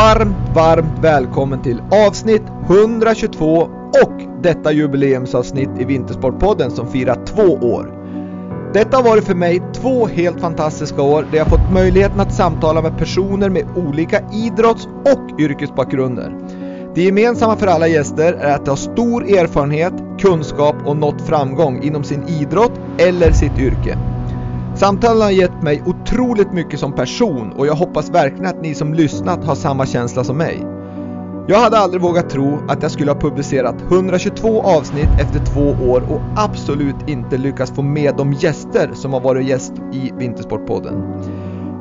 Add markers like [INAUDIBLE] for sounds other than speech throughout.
varmt, varmt välkommen till avsnitt 122 och detta jubileumsavsnitt i Vintersportpodden som firar två år. Detta har varit för mig två helt fantastiska år där jag fått möjligheten att samtala med personer med olika idrotts och yrkesbakgrunder. Det gemensamma för alla gäster är att de har stor erfarenhet, kunskap och nått framgång inom sin idrott eller sitt yrke. Samtalen har gett mig otroligt mycket som person och jag hoppas verkligen att ni som lyssnat har samma känsla som mig. Jag hade aldrig vågat tro att jag skulle ha publicerat 122 avsnitt efter två år och absolut inte lyckats få med de gäster som har varit gäst i Vintersportpodden.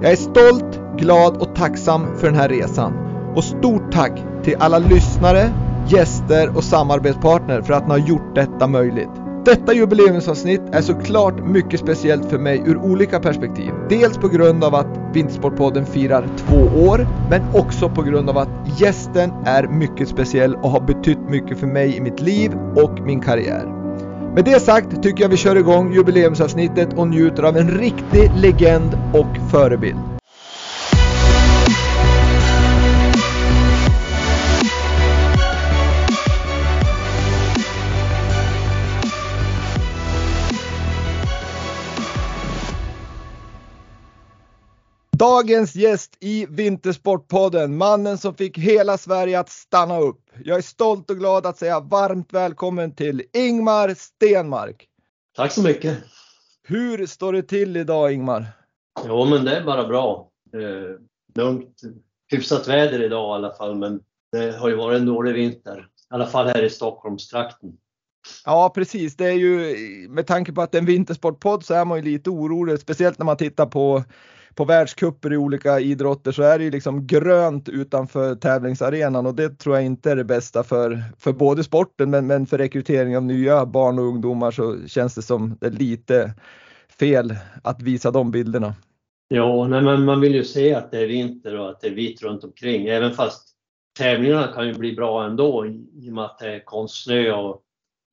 Jag är stolt, glad och tacksam för den här resan. Och stort tack till alla lyssnare, gäster och samarbetspartner för att ni har gjort detta möjligt. Detta jubileumsavsnitt är såklart mycket speciellt för mig ur olika perspektiv. Dels på grund av att Vintersportpodden firar två år, men också på grund av att gästen är mycket speciell och har betytt mycket för mig i mitt liv och min karriär. Med det sagt tycker jag vi kör igång jubileumsavsnittet och njuter av en riktig legend och förebild. Dagens gäst i Vintersportpodden, mannen som fick hela Sverige att stanna upp. Jag är stolt och glad att säga varmt välkommen till Ingmar Stenmark. Tack så mycket. Hur står det till idag Ingmar? Jo, men det är bara bra. Eh, lugnt, hyfsat väder idag i alla fall, men det har ju varit en dålig vinter. I alla fall här i Stockholmstrakten. Ja, precis. Det är ju med tanke på att det är en vintersportpodd så är man ju lite orolig, speciellt när man tittar på på världscuper i olika idrotter så är det ju liksom grönt utanför tävlingsarenan och det tror jag inte är det bästa för, för både sporten men, men för rekrytering av nya barn och ungdomar så känns det som det är lite fel att visa de bilderna. Ja, nej, men man vill ju se att det är vinter och att det är vitt runt omkring även fast tävlingarna kan ju bli bra ändå i och med att det är konstsnö och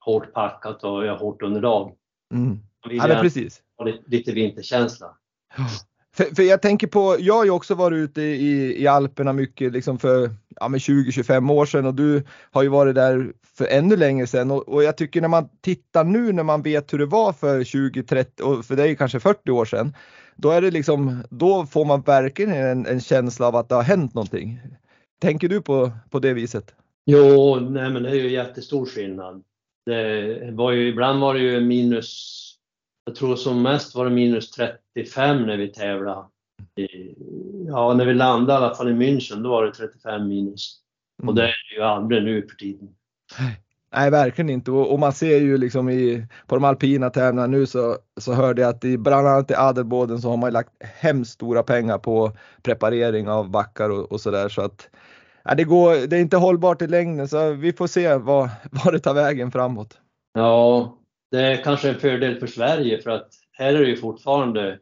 hårt packat och hårt underlag. Mm. Ja, men precis. Ha lite, lite vinterkänsla. För, för, jag tänker på, jag har ju också varit ute i, i Alperna mycket liksom för ja, 20-25 år sedan och du har ju varit där för ännu längre sedan och, och, jag tycker när man tittar nu när man vet hur det var för 20-30 och för det är ju kanske 40 år sedan. Då är det liksom, då får man verkligen en, en känsla av att det har hänt någonting. Tänker du på, på det viset? Jo, nej men det är ju jättestor skillnad. Det var ju, ibland var det ju minus jag tror som mest var det minus 35 när vi tävlade. Ja, när vi landade i alla fall i München, då var det 35 minus. Och det är det ju aldrig nu för tiden. Nej, verkligen inte. Och, man ser ju liksom i, på de alpina tävlingarna nu så, så hörde jag att i, bland annat i Adelboden så har man lagt hemskt stora pengar på preparering av backar och, och sådär. Så att ja, det, går, det är inte hållbart i längden så vi får se vad, [LAUGHS] vad det tar vägen framåt. Ja, det är kanske en fördel för Sverige för att här är det ju fortfarande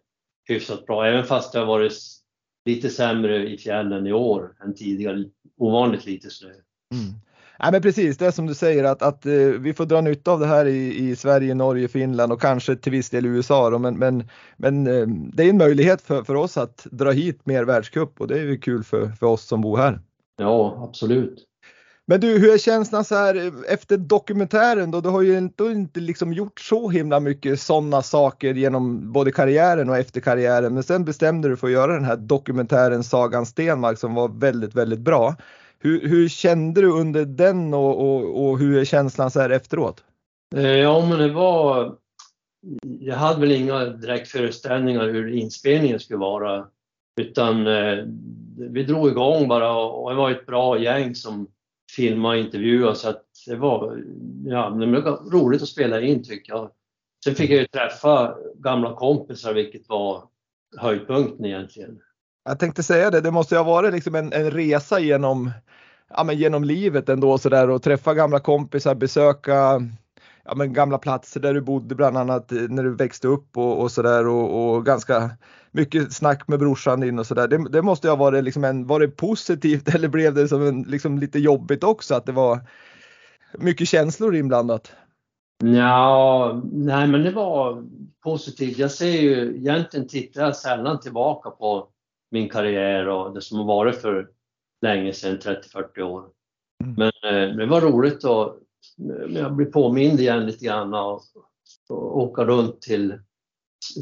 hyfsat bra, även fast det har varit lite sämre i fjällen i år än tidigare. Ovanligt lite snö. Mm. Nej men precis, det är som du säger att, att uh, vi får dra nytta av det här i, i Sverige, Norge, Finland och kanske till viss del USA. Då, men men, men uh, det är en möjlighet för, för oss att dra hit mer världscup och det är ju kul för, för oss som bor här. Ja, absolut. Men du, hur är känslan så här eh, efter dokumentären då? Du har ju inte, inte liksom gjort så himla mycket sådana saker genom både karriären och efter karriären. Men sen bestämde du för att göra den här dokumentären Sagan Stenmark som var väldigt, väldigt bra. Hur, hur kände du under den och, och, och, hur är känslan så här efteråt? Eh, ja, men det var... Jag hade väl inga direkt föreställningar hur inspelningen skulle vara. Utan eh, vi drog igång bara och det var ett bra gäng som filma och intervjua så att det var, ja, det var roligt att spela in tycker jag. Sen fick jag ju träffa gamla kompisar vilket var höjdpunkten egentligen. Jag tänkte säga det, det måste ju ha varit liksom en, en resa genom, ja, men genom livet ändå så där och träffa gamla kompisar, besöka ja, men gamla platser där du bodde bland annat när du växte upp och, och sådär och, och, ganska mycket snack med brorsan din och sådär. Det, det, måste ju ha varit liksom en, var det positivt [LAUGHS] eller blev det som en, liksom lite jobbigt också att det var mycket känslor inblandat? Ja, nej men det var positivt. Jag ser ju, egentligen tittar jag sällan tillbaka på min karriär och det som har varit för länge sedan, 30-40 år. Mm. Men eh, det var roligt att jag blir påmind igen lite grann och, och åka runt till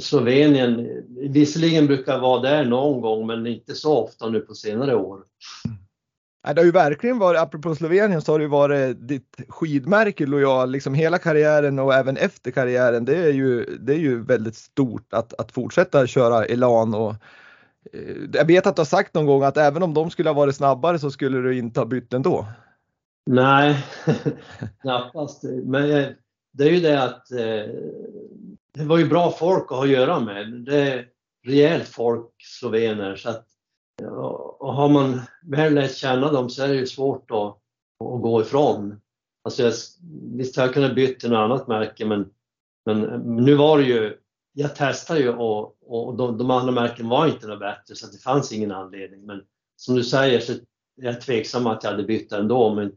Slovenien. Visserligen brukar vara där någon gång men inte så ofta nu på senare år. Mm. Det har ju verkligen varit, apropå Slovenien, så har det ju varit ditt skidmärke lojal liksom hela karriären och även efter karriären. Det är ju, det är ju väldigt stort att, att fortsätta köra Elan och eh, jag vet att du har sagt någon gång att även om de skulle ha varit snabbare så skulle du inte ha bytt ändå. Nej, [LAUGHS] knappast. Men eh, det är ju det att eh, det var ju bra folk att ha att göra med. Det är rejält folk, slovener, så att och har man väl lärt känna dem så är det ju svårt att, att gå ifrån. Alltså jag, visst har jag kunnat byta till något annat märke men, men nu var det ju, jag testade ju och, och de, de andra märken var inte något bättre så det fanns ingen anledning. Men som du säger så är jag tveksam att jag hade bytt ändå om inte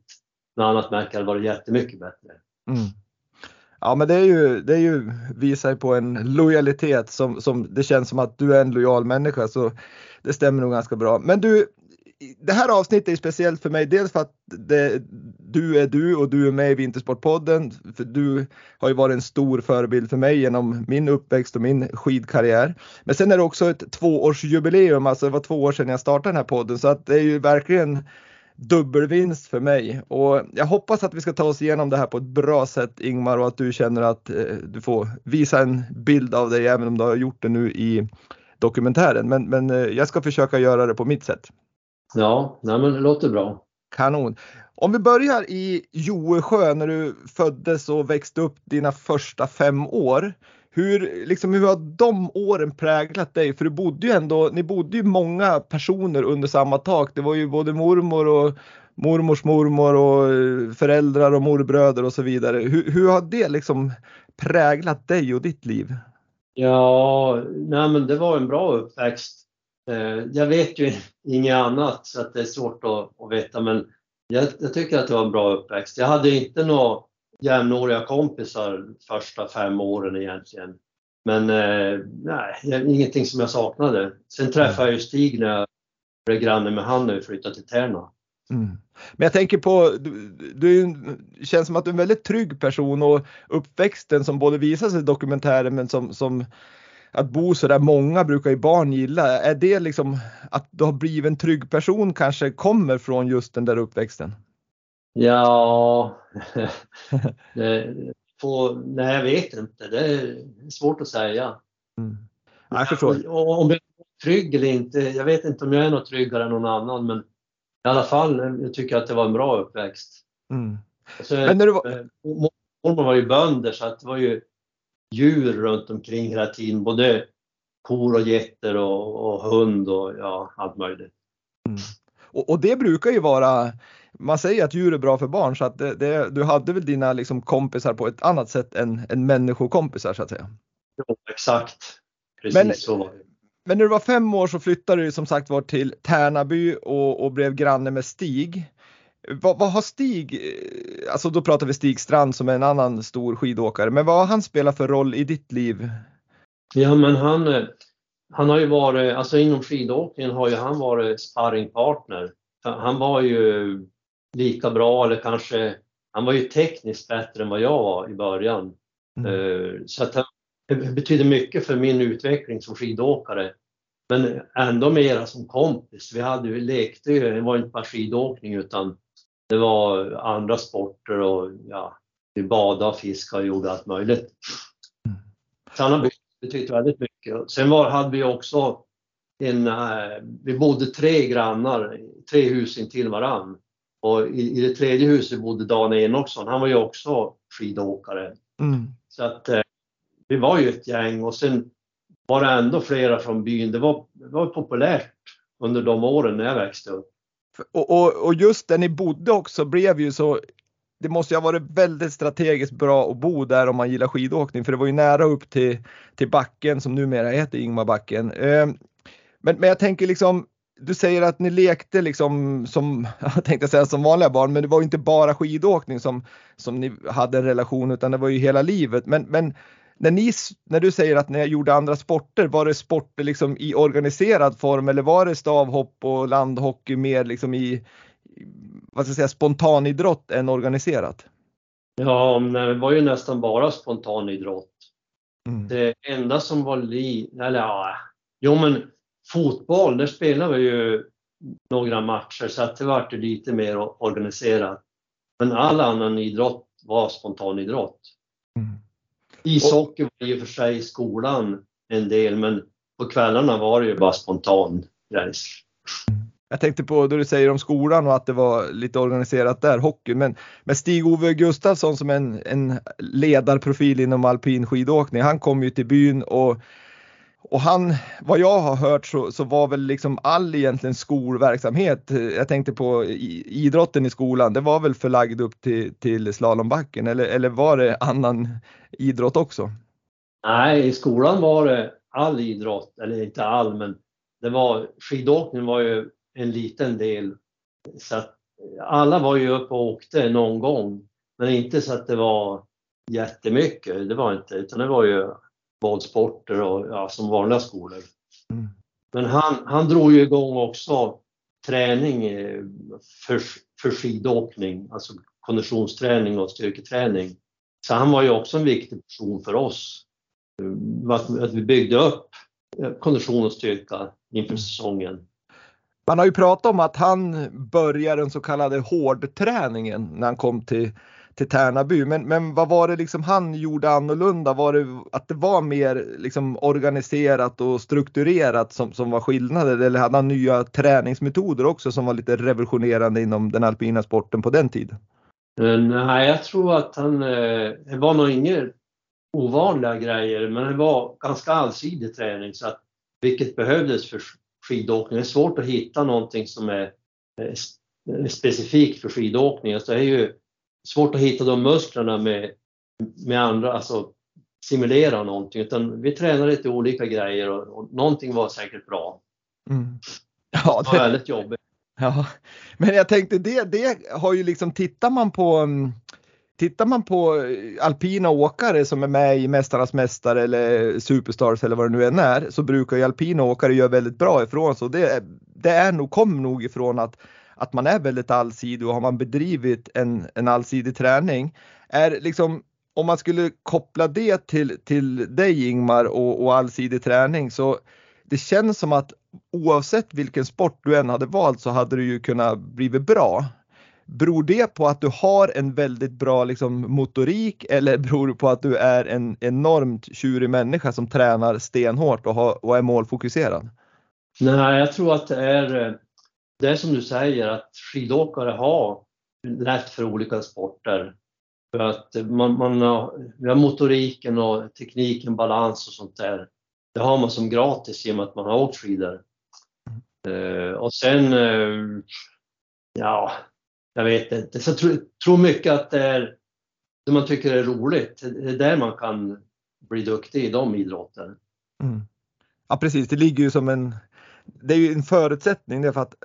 något annat märke hade varit jättemycket bättre. Mm. Ja men det är ju, det är ju visar på en lojalitet som, som det känns som att du är en lojal människa så det stämmer nog ganska bra. Men du, det här avsnittet är speciellt för mig, dels för att det, du är du och du är med i Vintersportpodden. För du har ju varit en stor förebild för mig genom min uppväxt och min skidkarriär. Men sen är det också ett tvåårsjubileum, alltså det var två år sedan jag startade den här podden så att det är ju verkligen dubbelvinst för mig och jag hoppas att vi ska ta oss igenom det här på ett bra sätt Ingmar och att du känner att eh, du får visa en bild av dig även om du har gjort det nu i dokumentären. Men, men eh, jag ska försöka göra det på mitt sätt. Ja, nej men det låter bra. Kanon. Om vi börjar i Joesjö när du föddes och växte upp dina första fem år. Hur, liksom, hur har de åren präglat dig? För du bodde ju ändå, ni bodde ju många personer under samma tak. Det var ju både mormor och mormors mormor och eh, föräldrar och morbröder och så vidare. Hur, hur har det liksom präglat dig och ditt liv? Ja, nej men det var en bra uppväxt. Eh, jag vet ju [LAUGHS] inget annat så att det är svårt att, att veta men jag, jag, tycker att det var en bra uppväxt. Jag hade inte något jämnåriga kompisar första fem åren egentligen. Men eh, nej, ingenting som jag saknade. Sen träffade jag ju Stig när jag blev granne med han när vi flyttade till Tärna. Mm. Men jag tänker på, du, du känns som att du är en väldigt trygg person och uppväxten som både visas i dokumentären men som, som att bo så där många brukar ju barn gilla. Är det liksom att du har blivit en trygg person kanske kommer från just den där uppväxten? Ja, [LAUGHS] det, på, nej jag vet inte. Det är svårt att säga. Mm. Jag förstår. Om jag är trygg eller inte, jag vet inte om jag är något tryggare än någon annan men i alla fall, jag tycker att det var en bra uppväxt. Mm. Alltså, Men när du var... Eh, mormor var ju bönder så att det var ju djur runt omkring hela tiden. Både kor och getter och, och hund och ja, allt möjligt. Mm. Och, och, det brukar ju vara, man säger att djur är bra för barn så att det, det, du hade väl dina liksom kompisar på ett annat sätt än, än människokompisar så att säga? Ja, exakt. Precis Men, så. Men när du var fem år så flyttade du som sagt var till Tärnaby och, och blev granne med Stig. Vad, vad, har Stig, eh, alltså då pratar vi Stig Strand som är en annan stor skidåkare, men vad har han spelat för roll i ditt liv? Ja men han, eh, han har ju varit, alltså inom skidåkningen har ju han varit sparringpartner. Han var ju lika bra eller kanske, han var ju tekniskt bättre än vad jag var i början. Mm. Eh, så att det betyder mycket för min utveckling som skidåkare. Men ändå mera som kompis. Vi, hade, vi lekte ju, det var inte bara skidåkning utan det var andra sporter och ja, vi badade, fiskade och gjorde allt möjligt. Så han har betytt väldigt mycket. Sen var, hade vi också en, äh, vi bodde tre grannar, tre hus intill varann. Och i, i det tredje huset bodde Dan Enoksson, han var ju också skidåkare. Mm. Så att äh, vi var ju ett gäng och sen var det ändå flera från byn. Det var, det var populärt under de åren när jag växte upp. Och, och, och just där ni bodde också blev ju så det måste ju ha varit väldigt strategiskt bra att bo där om man gillar skidåkning för det var ju nära upp till, till backen som numera heter Ingmarbacken. Eh, men, men jag tänker liksom, du säger att ni lekte liksom som, [LAUGHS] jag tänkte säga som vanliga barn, men det var inte bara skidåkning som, som ni hade en relation utan det var ju hela livet. Men, men när, ni, när du säger att ni gjorde andra sporter, var det sporter liksom i organiserad form eller var det stavhopp och landhockey mer liksom i vad ska jag säga, spontanidrott än organiserat? Ja, det var ju nästan bara spontanidrott. Mm. Det enda som var li... Eller ja, jo men fotboll, där spelade vi ju några matcher så att det var lite mer organiserat. Men all annan idrott var spontanidrott. Mm. Ishockey var i och för sig i skolan en del men på kvällarna var det ju bara spontan grejs. Jag tänkte på det du säger om skolan och att det var lite organiserat där, hockey. Men med Stig-Ove Gustafsson som en, en ledarprofil inom alpin skidåkning, han kom ju till byn och och han, vad jag har hört så, så var väl liksom all egentligen skolverksamhet, jag tänkte på idrotten i skolan, det var väl förlagd upp till, till slalombacken eller, eller var det annan idrott också? Nej, i skolan var det all idrott, eller inte all, men det var, skidåkning var ju en liten del. Så att alla var ju uppe och åkte någon gång, men inte så att det var jättemycket, det var inte, utan det var ju bollsporter och ja, som vanliga skolor. Mm. Men han, han drog ju igång också träning eh, för, för skidåkning, alltså konditionsträning och styrketräning. Så han var ju också en viktig person för oss. Att, att vi byggde upp eh, kondition och styrka inför mm. säsongen. Man har ju pratat om att han började den så kallade hårdträningen när han kom till till Tärnaby. Men, men vad var det liksom han gjorde annorlunda? Var det att det var mer liksom organiserat och strukturerat som, som var skillnaden? Eller hade han nya träningsmetoder också som var lite revolutionerande inom den alpina sporten på den tiden? Eh, nej, jag tror att han, eh, det var nog inga ovanliga grejer, men det var ganska allsidig träning så att vilket behövdes för skidåkning. Det är svårt att hitta någonting som är eh, specifikt för skidåkning. Alltså det är ju svårt att hitta de musklerna med, med andra, alltså simulera någonting, utan vi tränade lite olika grejer och, och någonting var säkert bra. Mm. Ja, det var väldigt jobbigt. Ja, men jag tänkte det, det har ju liksom, tittar man på mm, Tittar man på eh, alpina åkare som är med i Mästarnas mästare eller Superstars eller vad det nu än är så brukar ju alpina åkare göra väldigt bra ifrån sig. Det, det är nog, kom nog ifrån att att man är väldigt allsidig och har man bedrivit en, en allsidig träning. Är liksom, om man skulle koppla det till, till dig Ingmar och, och allsidig träning så det känns som att oavsett vilken sport du än hade valt så hade du ju kunnat blivit bra. Beror det på att du har en väldigt bra liksom, motorik eller beror det på att du är en enormt tjurig människa som tränar stenhårt och, har, och är målfokuserad? Nej, jag tror att det är det är som du säger att skidåkare har lätt för olika sporter. För att man, man har, vi har motoriken och tekniken, balans och sånt där. Det har man som gratis i och med att man har åkt skidor. Uh, och sen, uh, ja, jag vet inte. Så jag tror, tror mycket att det är det man tycker är roligt. Det är där man kan bli duktig i de idrotter. Mm. Ja precis, det ligger ju som en, det är ju en förutsättning det för att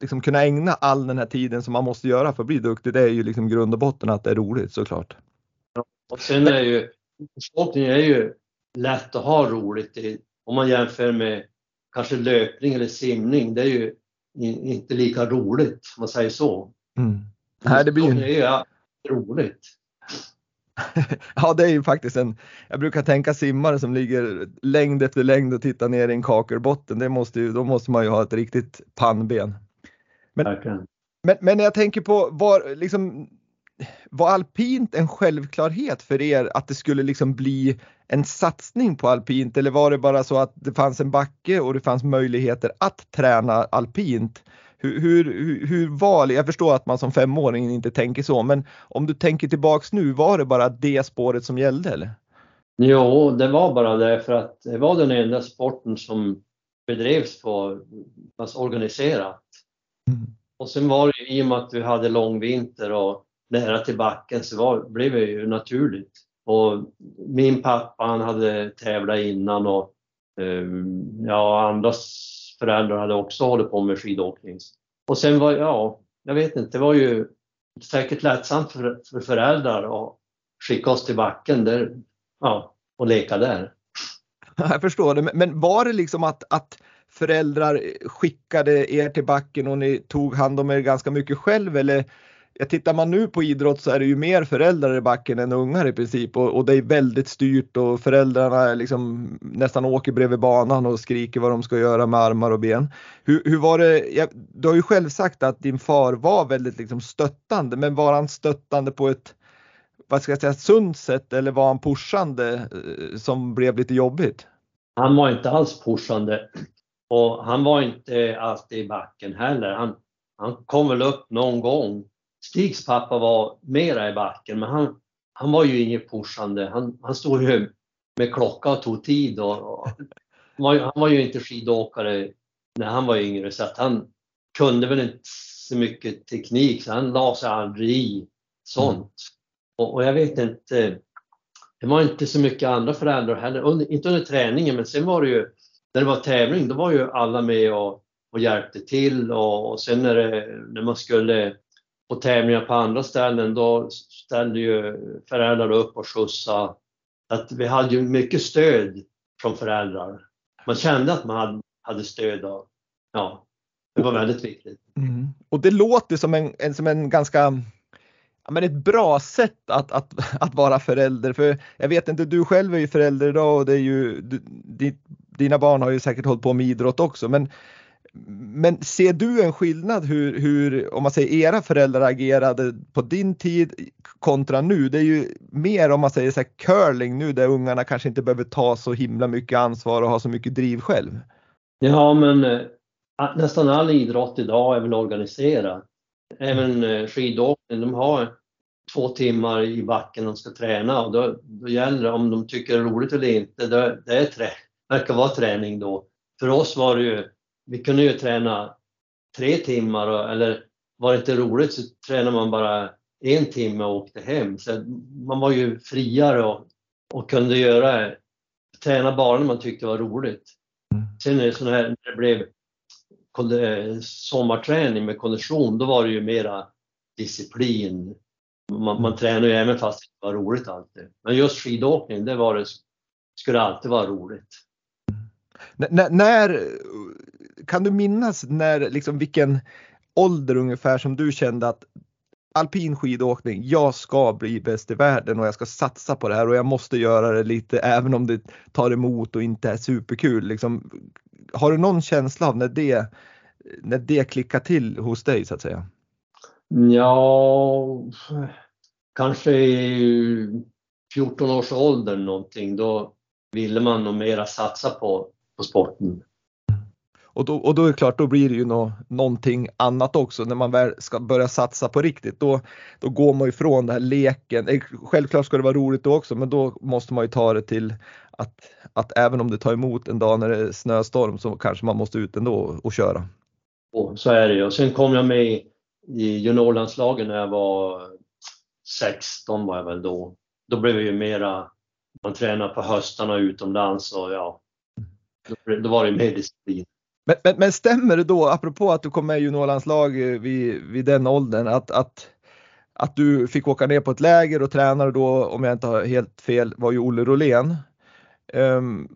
liksom kunna ägna all den här tiden som man måste göra för att bli duktig, det är ju liksom grund och botten att det är roligt såklart. Ja, och sen är ju åkning är ju lätt att ha roligt i, om man jämför med kanske löpning eller simning. Det är ju inte lika roligt om man säger så. Mm. Nej, det blir ju... Det är roligt. [LAUGHS] ja, det är ju faktiskt en, jag brukar tänka simmare som ligger längd efter längd och tittar ner i en kakelbotten. Det måste ju, då måste man ju ha ett riktigt pannben. Men, men, men jag tänker på, var, liksom, var alpint en självklarhet för er att det skulle liksom bli en satsning på alpint eller var det bara så att det fanns en backe och det fanns möjligheter att träna alpint? Hur, hur, hur, var? Jag förstår att man som femåring inte tänker så, men om du tänker tillbaks nu, var det bara det spåret som gällde eller? Jo, det var bara det för att det var den enda sporten som bedrevs på alltså organiserat. Mm. Och sen var det ju i och med att vi hade lång vinter och nära till backen så var, blev det ju naturligt. Och min pappa han hade tävlat innan och um, ja, andras föräldrar hade också hållit på med skidåkning. Och sen var, ja, jag vet inte, det var ju säkert lättsamt för, för föräldrar att skicka oss till backen. Där, ja, och leka där. [LAUGHS] Jag förstår det, men var det liksom att, att föräldrar skickade er till backen och ni tog hand om er ganska mycket själv eller jag tittar man nu på idrott så är det ju mer föräldrar i backen än ungar i princip och, och det är väldigt styrt och föräldrarna liksom nästan åker bredvid banan och skriker vad de ska göra med armar och ben. Hur, hur var det? Jag, du har ju själv sagt att din far var väldigt liksom stöttande, men var han stöttande på ett vad ska jag säga, sunt sätt eller var han pushande eh, som blev lite jobbigt? Han var inte alls pushande och han var inte alltid i backen heller. Han, han kom väl upp någon gång Stigs pappa var mera i backen, men han, han var ju inget pushande. Han, han stod ju med klocka och tog tid. Och, och han, var, han var ju inte skidåkare när han var yngre, så att han kunde väl inte så mycket teknik, så han la sig aldrig i sånt. Mm. Och, och, jag vet inte, det var inte så mycket andra föräldrar heller, under, inte under träningen, men sen var det ju, när det var tävling, då var ju alla med och, och hjälpte till och, och sen när, det, när man skulle på tävlingar på andra ställen, då ställde ju föräldrar upp och skjutsade. Att vi hade ju mycket stöd från föräldrar. Man kände att man hade stöd Och, ja, det var väldigt viktigt. Mm. Och det låter som en, en, som en ganska ja, men ett bra sätt att, att, att vara förälder. För jag vet inte, du själv är ju förälder idag och det är ju, du, dina barn har ju säkert hållit på med idrott också, men men ser du en skillnad hur, hur, om man säger era föräldrar agerade på din tid kontra nu? Det är ju mer om man säger så här curling nu där ungarna kanske inte behöver ta så himla mycket ansvar och ha så mycket driv själv. Ja, men eh, nästan all idrott idag är väl organiserad. Även eh, skidåkning, de har två timmar i backen de ska träna och då, då gäller det om de tycker det är roligt eller inte. Det, det är trä, verkar vara träning då. För oss var det ju vi kunde ju träna tre timmar och, eller var det inte roligt så tränade man bara en timme och åkte hem. Så man var ju friare och, och kunde göra, träna bara när man tyckte det var roligt. Mm. Sen är det sån här, när det blev sommarträning med kondition, då var det ju mera disciplin. Man, man tränar ju även fast det var roligt alltid. Men just skidåkning, det var det, skulle alltid vara roligt. N när, kan du minnas när, liksom vilken ålder ungefär som du kände att alpin skidåkning, jag ska bli bäst i världen och jag ska satsa på det här och jag måste göra det lite även om det tar emot och inte är superkul. Liksom, har du någon känsla av när det, när det klickar till hos dig så att säga? Ja, kanske i 14 års ålder någonting. Då ville man nog mera satsa på, på sporten. Och då, och då är det klart, då blir det ju nå, någonting annat också när man väl ska börja satsa på riktigt. Då, då går man ifrån den här leken. Eh, självklart ska det vara roligt då också, men då måste man ju ta det till att, att även om det tar emot en dag när det är snöstorm så kanske man måste ut ändå och köra. Så är det ju. Och sen kom jag med i juniorlandslagen när jag var 16 var jag väl då. Då blev det ju mera, man tränar på höstarna utomlands och ja, då, då var det mer disciplin. Men, men, men, stämmer det då, apropå att du kom med i juniorlandslag eh, vid, vid den åldern, att, att, att du fick åka ner på ett läger och tränare då, om jag inte har helt fel, var ju Olle Rolén. Um,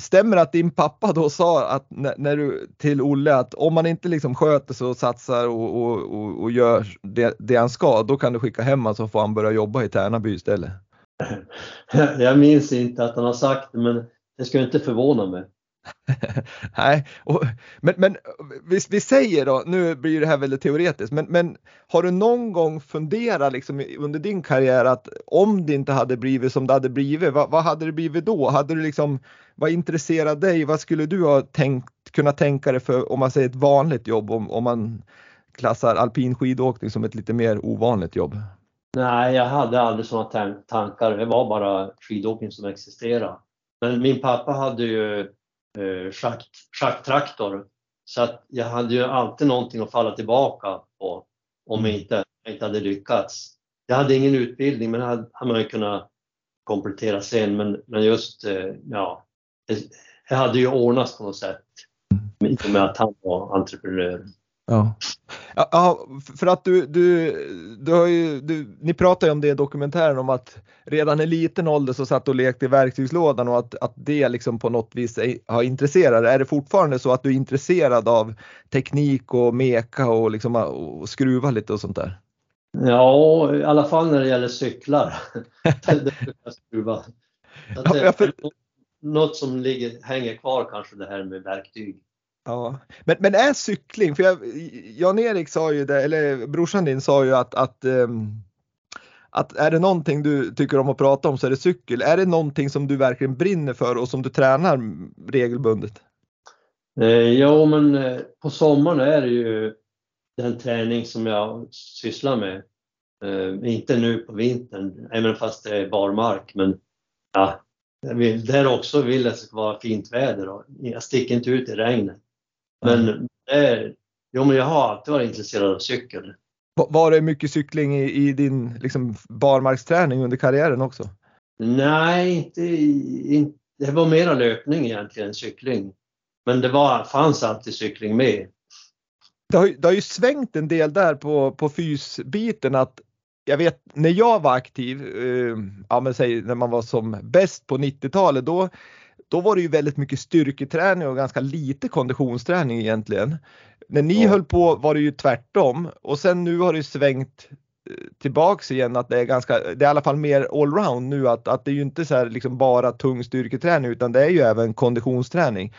stämmer det att din pappa då sa att när, när, du, till Olle att om man inte liksom sköter sig och satsar och, och, och, och gör det, det, han ska, då kan du skicka hem honom så får han börja jobba i Tärnaby istället? [LAUGHS] Jag minns inte att han har sagt det, men det skulle inte förvåna mig. [LAUGHS] Nej, och, men, men vi, vi, säger då, nu blir det här väldigt teoretiskt, men, men har du någon gång funderat liksom under din karriär att om det inte hade blivit som det hade blivit, vad, vad hade det blivit då? Hade du liksom, vad intresserar dig? Vad skulle du ha tänkt, kunna tänka dig för, om man säger ett vanligt jobb, om, om man klassar alpin skidåkning som ett lite mer ovanligt jobb? Nej, jag hade aldrig sådana tankar. Det var bara skidåkning som existerade. Men min pappa hade ju schakt, schakttraktor. Så att jag hade ju alltid någonting att falla tillbaka på om jag inte, inte hade lyckats. Jag hade ingen utbildning men hade, hade man kunnat komplettera sen. Men, men just, eh, ja, det, det hade ju ordnats på något sätt i och med att han var entreprenör. Ja. Ja, för att du, du, du har ju, du, ni pratar ju om det i dokumentären om att redan i liten ålder så satt och lekte i verktygslådan och att, att det liksom på något vis har intresserat Är det fortfarande så att du är intresserad av teknik och meka och, liksom, och skruva lite och sånt där? Ja, i alla fall när det gäller cyklar. [LAUGHS] det jag skruva. Ja, för... Något som ligger, hänger kvar kanske det här med verktyg. Ja, men, men är cykling, för Jan-Erik sa ju det, eller brorsan din sa ju att, att, um, att är det någonting du tycker om att prata om så är det cykel. Är det någonting som du verkligen brinner för och som du tränar regelbundet? Eh, ja, men eh, på sommaren är det ju den träning som jag sysslar med. Eh, inte nu på vintern, även fast det är barmark, men ja, där också vill jag att det ska vara fint väder och jag sticker inte ut i regnet. Men, mm. jo, men jag har alltid varit intresserad av cykel. Var det mycket cykling i, i din liksom, barmarksträning under karriären också? Nej, inte, inte, det var mera löpning egentligen än cykling. Men det var, fanns alltid cykling med. Det har, det har ju svängt en del där på, på fysbiten att jag vet när jag var aktiv, eh, ja men säg när man var som bäst på 90-talet, då då var det ju väldigt mycket styrketräning och ganska lite konditionsträning egentligen. När ni ja. höll på var det ju tvärtom och sen nu har det svängt eh, tillbaks igen att det är ganska, det är i alla fall mer allround nu att, att det är ju inte så liksom bara tung styrketräning utan det är ju även konditionsträning.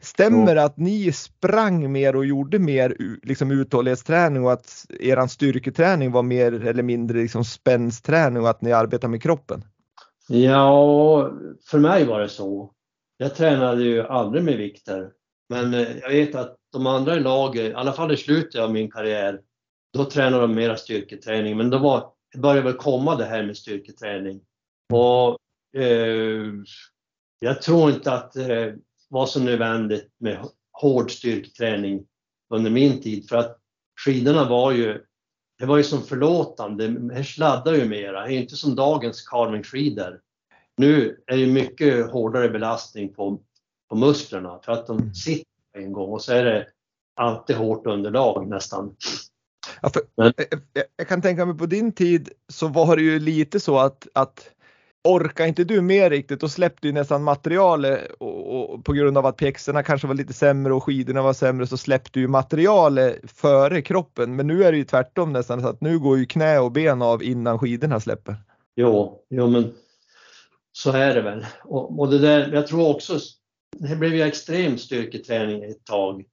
Stämmer det att ni sprang mer och gjorde mer liksom uthållighetsträning och att eran styrketräning var mer eller mindre liksom spänsträning och att ni arbetar med kroppen? Ja, för mig var det så. Jag tränade ju aldrig med vikter. Men eh, jag vet att de andra i laget, i alla fall i slutet av min karriär, då tränade de mera styrketräning. Men då var, det började väl komma det här med styrketräning. Och eh, jag tror inte att eh, det var så nödvändigt med hård styrketräning under min tid. För att skidorna var ju, det var ju som förlåtande. Här sladdar ju mera. Det är inte som dagens carvingskidor nu är det mycket hårdare belastning på, på musklerna för att de mm. sitter en gång och så är det alltid hårt underlag nästan. Ja, för, jag, jag, kan tänka mig på din tid så var det ju lite så att, att orkar inte du med riktigt, då släppte ju nästan materialet och, och, på grund av att pjäxorna kanske var lite sämre och skidorna var sämre så släppte ju materialet före kroppen. Men nu är det ju tvärtom nästan så att nu går ju knä och ben av innan skidorna släpper. Jo, jo men så är det väl. Och, och det där, jag tror också, det blev ju extrem styrketräning ett tag.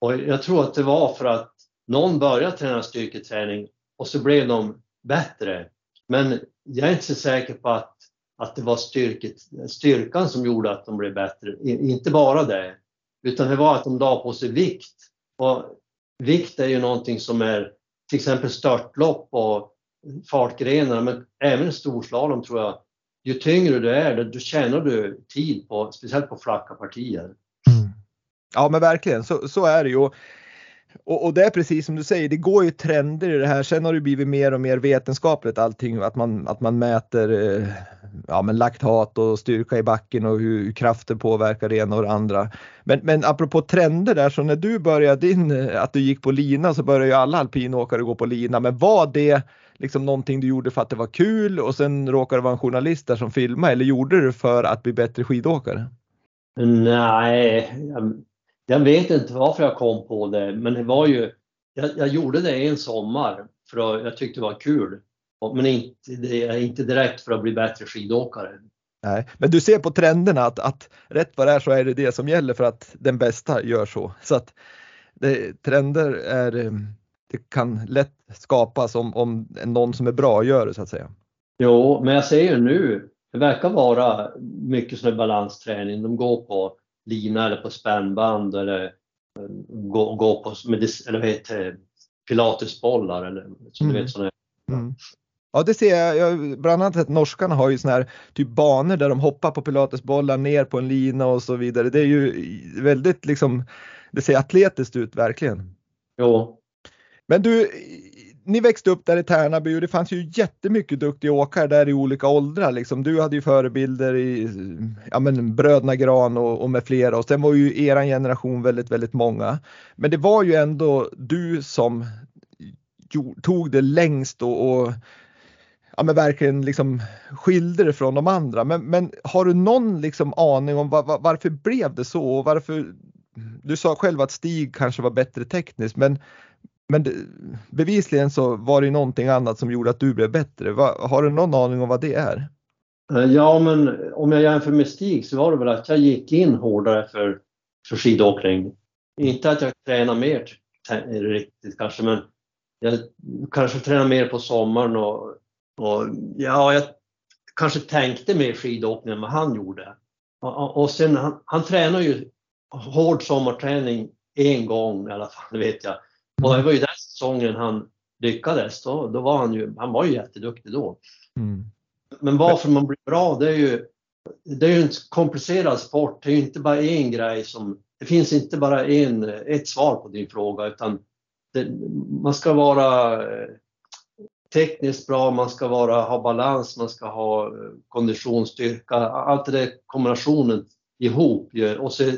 Och jag tror att det var för att någon började träna styrketräning och så blev de bättre. Men jag är inte så säker på att, att det var styrket, styrkan som gjorde att de blev bättre. Inte bara det, utan det var att de la på sig vikt. Och vikt är ju någonting som är till exempel störtlopp och fartgrenar, men även storslalom tror jag ju tyngre du är, då tjänar du tid på, speciellt på flacka partier. Mm. Ja men verkligen, så, så är det ju. Och, och, det är precis som du säger, det går ju trender i det här. Sen har det blivit mer och mer vetenskapligt allting, att man, att man mäter eh, ja, men laktat och styrka i backen och hur, hur krafter påverkar det ena och det andra. Men, men apropå trender där, så när du började din, eh, att du gick på lina så började ju alla alpinåkare gå på lina. Men var det liksom någonting du gjorde för att det var kul och sen råkade det vara en journalist där som filmade eller gjorde du det för att bli bättre skidåkare? Nej, jag, vet inte varför jag kom på det, men det var ju, jag, jag gjorde det en sommar för att jag tyckte det var kul. Men inte, det, inte direkt för att bli bättre skidåkare. Nej, men du ser på trenderna att, att rätt vad det är så är det det som gäller för att den bästa gör så. Så att det, trender är det kan lätt skapas om, om någon som är bra gör det så att säga. Jo, men jag säger nu, det verkar vara mycket sån balansträning. De går på lina eller på spännband eller eh, går, går på eller vad heter, pilatesbollar eller som mm. du vet sådana. Mm. Ja det ser jag, jag bland annat att norskarna har ju såna här typ banor där de hoppar på pilatesbollar ner på en lina och så vidare. Det är ju väldigt liksom, det ser atletiskt ut verkligen. Jo, men du, ni växte upp där i Tärnaby och det fanns ju jättemycket duktiga åkare där i olika åldrar. Liksom. Du hade ju förebilder i ja, men, bröderna Gran och, och med flera och sen var ju eran generation väldigt, väldigt många. Men det var ju ändå du som tog det längst och, och ja, men verkligen liksom skilde det från de andra. Men, men har du någon liksom aning om var, var, varför blev det så och varför? Du sa själv att Stig kanske var bättre tekniskt, men, men bevisligen så var det någonting annat som gjorde att du blev bättre. Har du någon aning om vad det är? Eh, ja, men om jag jämför med Stig så var det väl att jag gick in hårdare för, för skidåkning. Inte att jag tränade mer riktigt kanske, men jag kanske tränade mer på sommaren och, och ja, jag kanske tänkte mer skidåkning än vad han gjorde. Och, och sen han, han tränar ju hård sommarträning en gång i alla fall, det vet jag. Och det var ju den säsongen han lyckades. Då, då var han ju, han var ju jätteduktig då. Mm. Men varför man blir bra, det är ju, det är ju en komplicerad sport. Det är ju inte bara en grej som, det finns inte bara en, ett svar på din fråga utan det, man ska vara eh, tekniskt bra, man ska vara, ha balans, man ska ha eh, konditionsstyrka, allt det där kombinationen ihop och så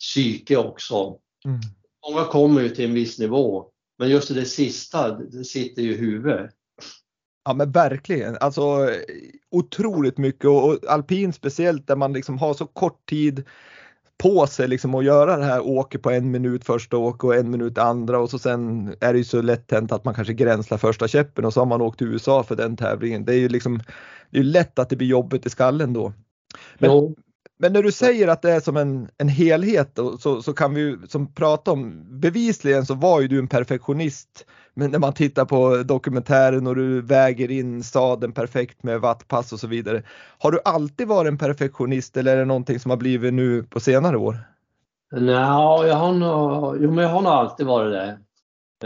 psyke också. Mm. Många kommer ju till en viss nivå, men just det sista, det sitter ju i huvudet. Ja men verkligen, alltså otroligt mycket och, och alpin speciellt där man liksom har så kort tid på sig liksom att göra det här åker på en minut första åk och en minut andra och så sen är det ju så lätt hänt att man kanske gränslar första käppen och så har man åkt till USA för den tävlingen. Det är ju liksom det är lätt att det blir jobbigt i skallen då. Men, men när du säger att det är som en, en helhet så, så kan vi som prata om bevisligen så var ju du en perfektionist. Men när man tittar på dokumentären och du väger in staden perfekt med wattpass och så vidare. Har du alltid varit en perfektionist eller är det någonting som har blivit nu på senare år? Nej, jag har nog, jo, men jag har nog alltid varit det.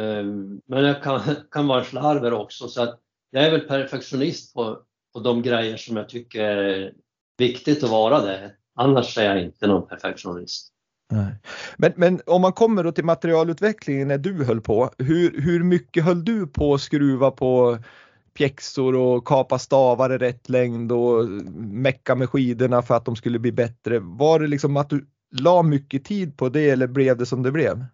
Ehm, men jag kan, [LAUGHS] kan vara slarver också så att jag är väl perfektionist på, på de grejer som jag tycker är viktigt att vara det. Annars är jag inte någon perfektionist. Nej. Men, men om man kommer då till materialutvecklingen när du höll på, hur, hur mycket höll du på att skruva på pjäxor och kapa stavar i rätt längd och mecka med skidorna för att de skulle bli bättre? Var det liksom att du la mycket tid på det eller blev det som det blev?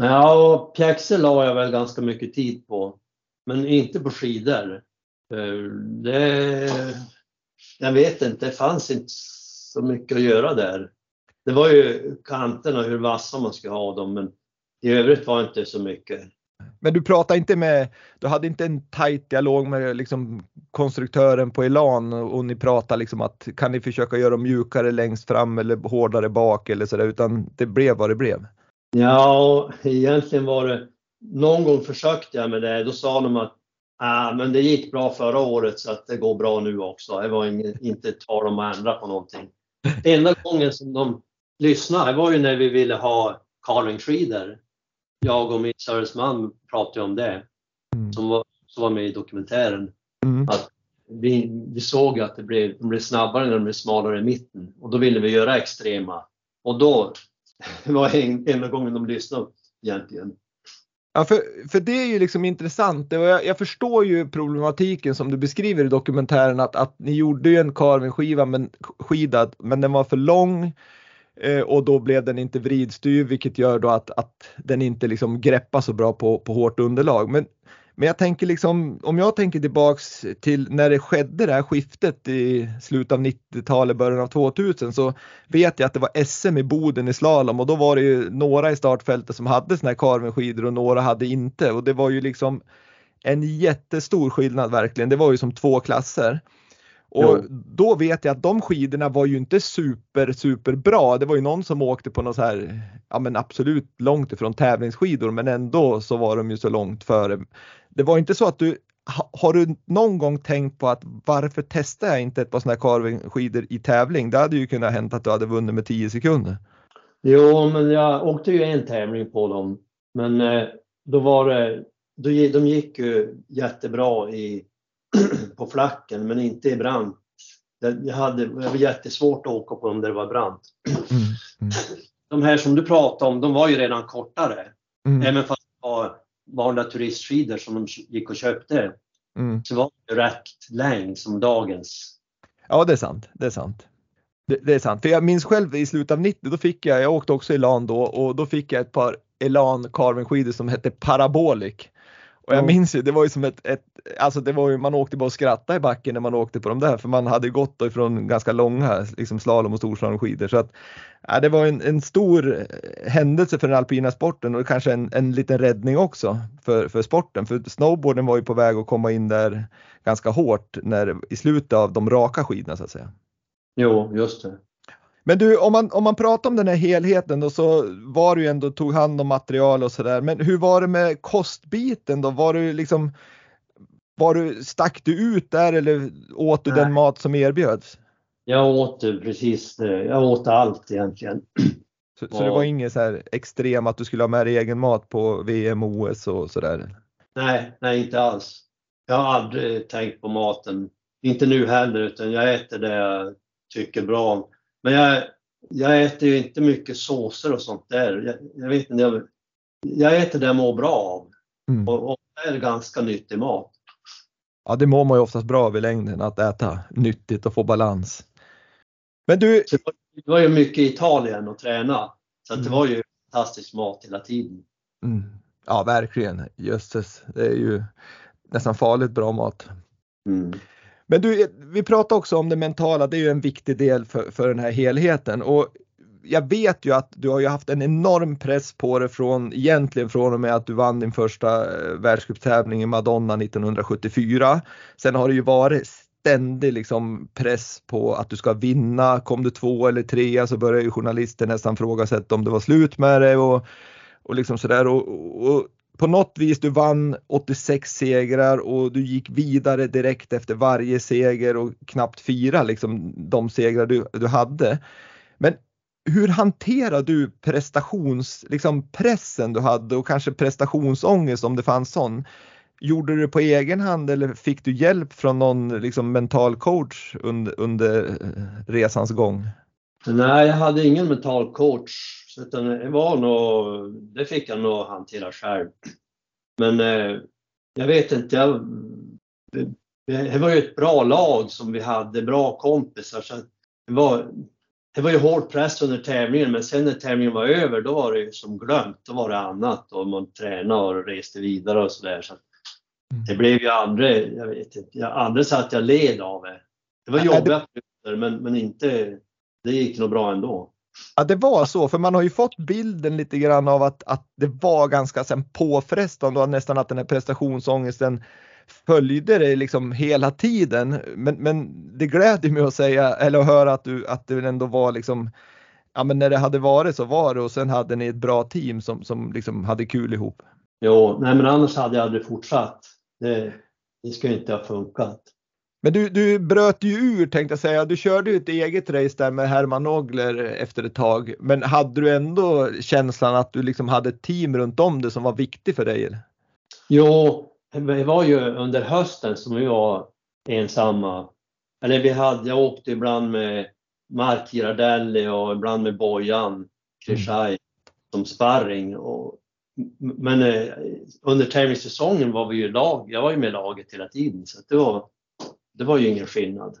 Ja, pjäxor la jag väl ganska mycket tid på, men inte på skidor. Eh, det, jag vet inte, det fanns inte så mycket att göra där. Det var ju kanterna, hur vassa man skulle ha dem, men i övrigt var det inte så mycket. Men du pratade inte med, du hade inte en tajt dialog med liksom konstruktören på Elan och ni pratade liksom att kan ni försöka göra dem mjukare längst fram eller hårdare bak eller sådär utan det blev vad det blev? Ja, egentligen var det någon gång försökte jag med det. Då sa de att ah, men det gick bra förra året så att det går bra nu också. Det var inte tal om att ändra på någonting. Enda gången som de lyssnade var ju när vi ville ha carvingskidor. Jag och min man pratade om det, mm. som, var, som var med i dokumentären. Mm. Att vi, vi såg att det blev, de blev snabbare när de blev smalare i mitten och då ville vi göra extrema. Och då [LAUGHS] var en, enda gången de lyssnade egentligen. Ja, för, för det är ju liksom intressant. Jag, jag förstår ju problematiken som du beskriver i dokumentären att, att ni gjorde ju en carvingskiva men, skida, men den var för lång eh, och då blev den inte vridstyr vilket gör då att, att den inte liksom greppar så bra på, på hårt underlag. Men men jag tänker liksom, om jag tänker tillbaks till när det skedde det här skiftet i slutet av 90-talet, början av 2000 så vet jag att det var SM i Boden i slalom och då var det ju några i startfältet som hade såna här carvenskidor och några hade inte och det var ju liksom en jättestor skillnad verkligen. Det var ju som två klasser. Och jo. då vet jag att de skidorna var ju inte super, super bra. Det var ju någon som åkte på något så här, ja men absolut långt ifrån tävlingsskidor, men ändå så var de ju så långt före. Det var inte så att du, har du någon gång tänkt på att varför testar jag inte ett par sådana här carvingskidor i tävling? Det hade ju kunnat hänt att du hade vunnit med 10 sekunder. Jo, men jag åkte ju en tävling på dem, men eh, då var det, då, de gick ju jättebra i [CLEARS THROAT] på flacken men inte i brant. Jag hade, det var jättesvårt att åka på dem där det var brant. Mm, mm. [CLEARS THROAT] De här som du pratade om, de var ju redan kortare. Mm. Även fast det var vanliga turistskidor som de gick och köpte. Mm. Så var det rätt längd som dagens. Ja, det är sant. Det är sant. Det, det, är sant. För jag minns själv i slutet av 90, då fick jag, jag åkte också Elan då och då fick jag ett par Elan Carvin skidor som hette Parabolic. Och jag minns ju, det var ju som ett, ett alltså det var ju, man åkte bara och skrattade i backen när man åkte på de där för man hade gått då ifrån ganska långa liksom slalom och storslalomskidor. Så att, ja, det var en, en stor händelse för den alpina sporten och kanske en, en liten räddning också för, för sporten. För snowboarden var ju på väg att komma in där ganska hårt när, i slutet av de raka skidorna så att säga. Jo, just det. Men du, om man, om man pratar om den här helheten då så var du ju ändå, tog hand om material och sådär. Men hur var det med kostbiten då? Var du liksom, var du, stack du ut där eller åt du Nej. den mat som erbjöds? Jag åt precis, jag åt allt egentligen. [CLEARS THROAT] Så, så det var inget så här extrem att du skulle ha med dig egen mat på VM, OS och sådär? Nej, nej inte alls. Jag har aldrig tänkt på maten. Inte nu heller, utan jag äter det jag tycker bra om. Men jag, jag äter ju inte mycket såser och sånt där. Jag, jag vet inte, jag, jag äter det jag mår bra av. Mm. Och, och det är ganska nyttig mat. Ja, det mår man ju oftast bra av i längden, att äta nyttigt och få balans. Men du... Det var ju mycket i Italien och träna, så mm. det var ju fantastisk mat hela tiden. Mm. Ja, verkligen. Jösses, det är ju nästan farligt bra mat. Mm. Men du, vi pratar också om det mentala, det är ju en viktig del för, för den här helheten och jag vet ju att du har ju haft en enorm press på dig från egentligen från och med att du vann din första eh, världscuptävling i Madonna 1974. Sen har det ju varit ständig liksom press på att du ska vinna. Kom du två eller trea så börjar ju journalister nästan frågasätta om det var slut med det och, och liksom sådär. Och, och, på något vis, du vann 86 segrar och du gick vidare direkt efter varje seger och knappt fira liksom de segrar du, du hade. Men hur hanterar du prestationspressen liksom pressen du hade och kanske prestationsångest om det fanns sån? Gjorde du det på egen hand eller fick du hjälp från någon liksom, mental coach under, under resans gång? Nej, jag hade ingen mental coach utan det var nog, det fick jag nog hantera själv. Men eh, jag vet inte, jag, det var ju ett bra lag som vi hade, bra kompisar. Så det, var, det var ju hård press under tävlingen men sen när tävlingen var över då var det som glömt, då var det annat och man tränade och reste vidare och sådär. Så mm. det blev ju aldrig, jag vet inte, jag aldrig så att jag led av det. Det var jobbiga men, men inte, det gick nog bra ändå. Ja, det var så, för man har ju fått bilden lite grann av att, att det var ganska sen påfrestande och nästan att den här prestationsångesten följde dig liksom hela tiden. Men, men det gläder mig att säga, eller att höra att du, att det ändå var liksom, ja men när det hade varit så var det och sen hade ni ett bra team som, som liksom hade kul ihop. Jo, nej men annars hade jag aldrig fortsatt. Det, det skulle inte ha funkat. Men du, du bröt ju ur tänkte jag säga. Du körde ju ett eget race där med Herman Nogler efter ett tag. Men hade du ändå känslan att du liksom hade ett team runt om dig som var viktigt för dig? Jo, det var ju under hösten som vi var ensamma. Eller vi hade, jag åkte ibland med Mark Girardelli och ibland med Bojan Krishaj mm. som sparring. Och, men eh, under tävlingssäsongen var vi ju lag, jag var ju med laget hela tiden så det var det var ju ingen skillnad.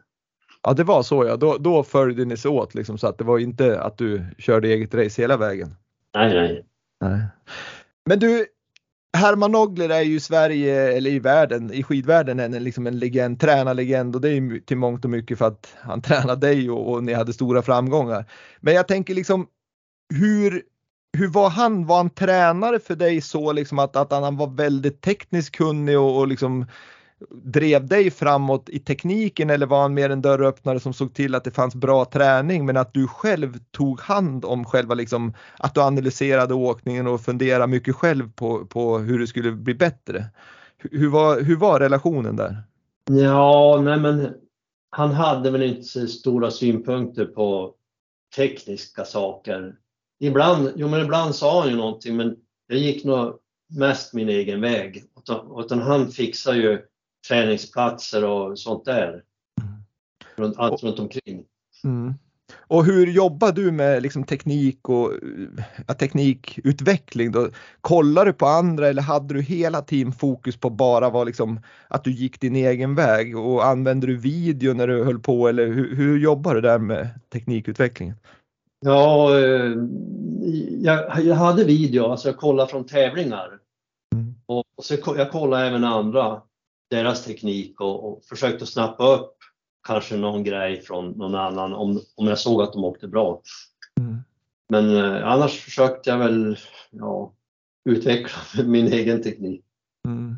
Ja det var så ja, då, då följde ni sig åt liksom så att det var inte att du körde eget race hela vägen. Nej, nej. nej. Men du, Herman Nogler är ju i Sverige, eller i världen, i skidvärlden en, liksom en legend, tränarlegend och det är ju till mångt och mycket för att han [LAUGHS] tränade dig och, och ni hade stora framgångar. Men jag tänker liksom hur, hur var han? Var han tränare för dig så liksom att, att han var väldigt tekniskt kunnig och, och liksom drev dig framåt i tekniken eller var han mer en dörröppnare som såg till att det fanns bra träning men att du själv tog hand om själva liksom att du analyserade åkningen och funderade mycket själv på, på hur det skulle bli bättre. Hur var, hur var relationen där? Ja, nej men han hade väl inte så stora synpunkter på tekniska saker. Ibland, jo men ibland sa han ju någonting men jag gick nog mest min egen väg. Utan han fixar ju träningsplatser och sånt där. Mm. Runt, allt runt omkring. Mm. Och hur jobbar du med liksom teknik och ja, teknikutveckling? Då? Kollar du på andra eller hade du hela tiden fokus på bara var liksom, att du gick din egen väg och använde du video när du höll på eller hur, hur jobbar du där med teknikutvecklingen? Ja, eh, jag, jag hade video, alltså jag kollade från tävlingar. Mm. Och, och så, jag kollade även andra, deras teknik och, och försökte snappa upp kanske någon grej från någon annan om, om jag såg att de åkte bra. Mm. Men eh, annars försökte jag väl ja, utveckla [LAUGHS] min egen teknik. Mm.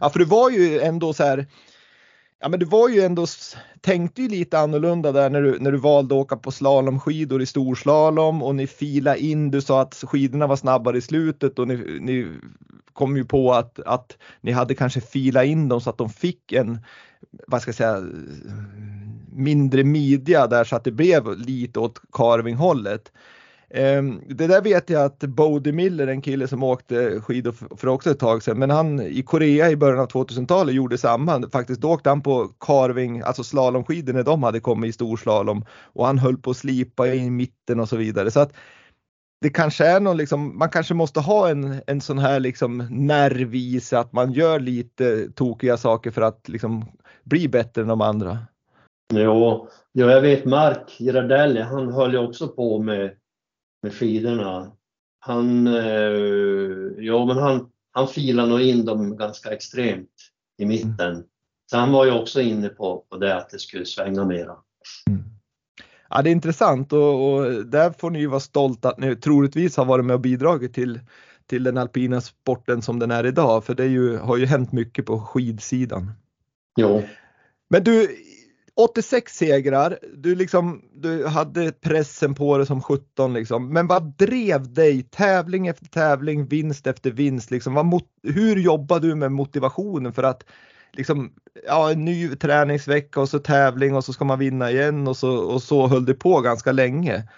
Ja, för det var ju ändå så här. Ja, men du var ju ändå tänkte ju lite annorlunda där när du när du valde att åka på slalomskidor i storslalom och ni fila in. Du sa att skidorna var snabbare i slutet och ni, ni kom ju på att att ni hade kanske fila in dem så att de fick en vad ska jag säga mindre midja där så att det blev lite åt carvinghållet. Ehm, det där vet jag att Bodie Miller, en kille som åkte skidor för också ett tag sedan, men han i Korea i början av 2000-talet gjorde samma. Faktiskt då åkte han på carving, alltså slalomskidor när de hade kommit i storslalom och han höll på att slipa i mitten och så vidare. Så att det kanske är någon liksom, man kanske måste ha en, en sån här liksom nerv i sig att man gör lite tokiga saker för att liksom bli bättre än de andra. Jo, ja, jag vet Mark Girardelli, han höll ju också på med med skidorna. Han, eh, ja, men han, han filade nog in dem ganska extremt i mitten. Mm. Så han var ju också inne på, på det att det skulle svänga mera. Mm. Ja, det är intressant och, och där får ni ju vara stolta att ni troligtvis har varit med och bidragit till, till den alpina sporten som den är idag. För det ju, har ju hänt mycket på skidsidan. Jo. Men du, 86 segrar, du, liksom, du hade pressen på dig som 17 liksom. Men vad drev dig tävling efter tävling, vinst efter vinst? Liksom? Vad, hur jobbade du med motivationen för att liksom, ja, en ny träningsvecka och så tävling och så ska man vinna igen och så, och så höll det på ganska länge.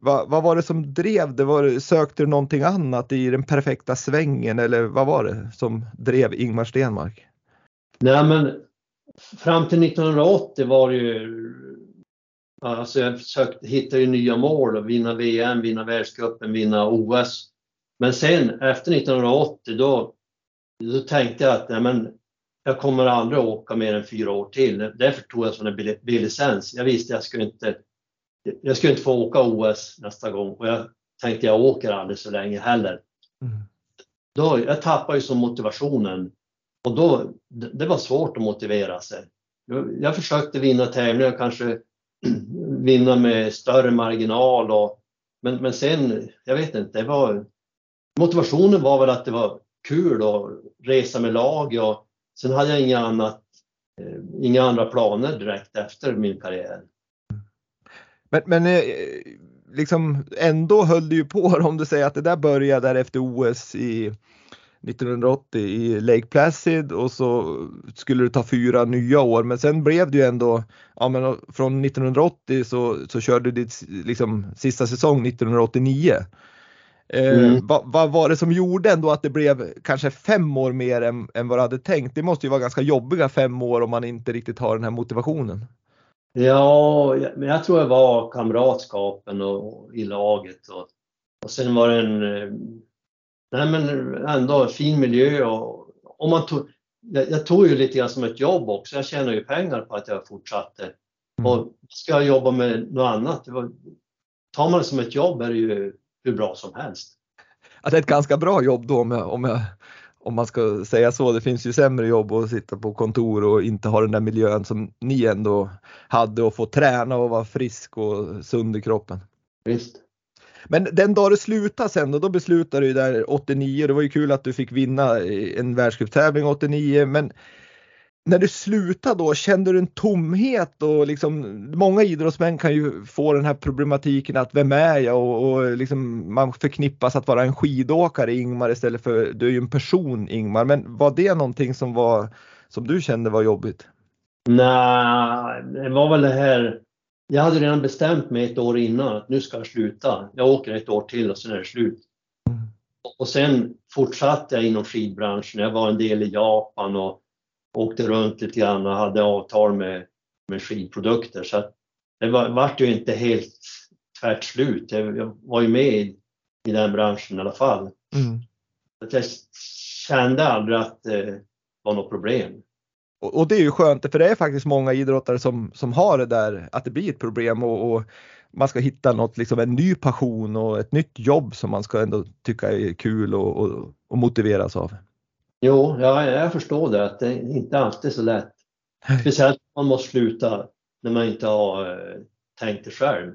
Va, vad var det som drev det? Var, sökte du någonting annat i den perfekta svängen eller vad var det som drev Ingmar Stenmark? Nej men fram till 1980 var det ju Alltså jag försökte hitta ju nya mål och vinna VM, vinna världscupen, vinna OS. Men sen efter 1980 då, då tänkte jag att nej, men, jag kommer aldrig åka mer än fyra år till. Därför tog jag sån B-licens. Jag visste jag skulle inte jag skulle inte få åka OS nästa gång och jag tänkte jag åker aldrig så länge heller. Mm. Då, jag tappade ju så motivationen och då, det var svårt att motivera sig. Jag försökte vinna tävlingar, kanske [CLEARS THROAT] vinna med större marginal och, men, men sen, jag vet inte, det var, motivationen var väl att det var kul att resa med lag och sen hade jag inga, annat, eh, inga andra planer direkt efter min karriär. Men, men eh, liksom ändå höll du ju på om du säger att det där började där efter OS i 1980 i Lake Placid och så skulle det ta fyra nya år men sen blev det ju ändå, ja men från 1980 så, så körde du ditt liksom, sista säsong 1989. Eh, mm. vad, vad, var det som gjorde ändå att det blev kanske fem år mer än, än vad du hade tänkt? Det måste ju vara ganska jobbiga fem år om man inte riktigt har den här motivationen. Ja, men jag tror det var kamratskapen och, och i laget och, och sen var det en eh, nej men ändå fin miljö och, och man tog, jag, jag, tog ju lite grann som ett jobb också. Jag tjänar ju pengar på att jag fortsatte. Mm. Och ska jag jobba med något annat, var, tar man det som ett jobb är det ju hur bra som helst. Ja, det är ett ganska bra jobb då om, jag, om, jag, om man ska säga så. Det finns ju sämre jobb att sitta på kontor och inte ha den där miljön som ni ändå hade och få träna och vara frisk och sund i kroppen. Visst. Men den dag det slutade sen då, då beslutade du där 89, det var ju kul att du fick vinna en världscuptävling 89 men när du slutade då, kände du en tomhet och liksom många idrottsmän kan ju få den här problematiken att vem är jag och, och liksom man förknippas att vara en skidåkare Ingmar istället för du är ju en person Ingmar. Men var det någonting som var som du kände var jobbigt? Nej, det var väl det här jag hade redan bestämt mig ett år innan att nu ska jag sluta. Jag åker ett år till och sen är det slut. Mm. Och sen fortsatte jag inom skidbranschen. Jag var en del i Japan och åkte runt lite grann och hade avtal med, med skidprodukter. Så det var, vart ju inte helt tvärt slut. Jag, jag var ju med i, i den branschen i alla fall. Mm. Så jag kände aldrig att det var något problem. Och, och, det är ju skönt för det är faktiskt många idrottare som, som har det där att det blir ett problem och, och man ska hitta något, liksom en ny passion och ett nytt jobb som man ska ändå tycka är kul och, och, och motiveras av. Jo, ja, jag förstår det att det inte alltid är så lätt. Speciellt om man måste sluta när man inte har eh, tänkt det själv.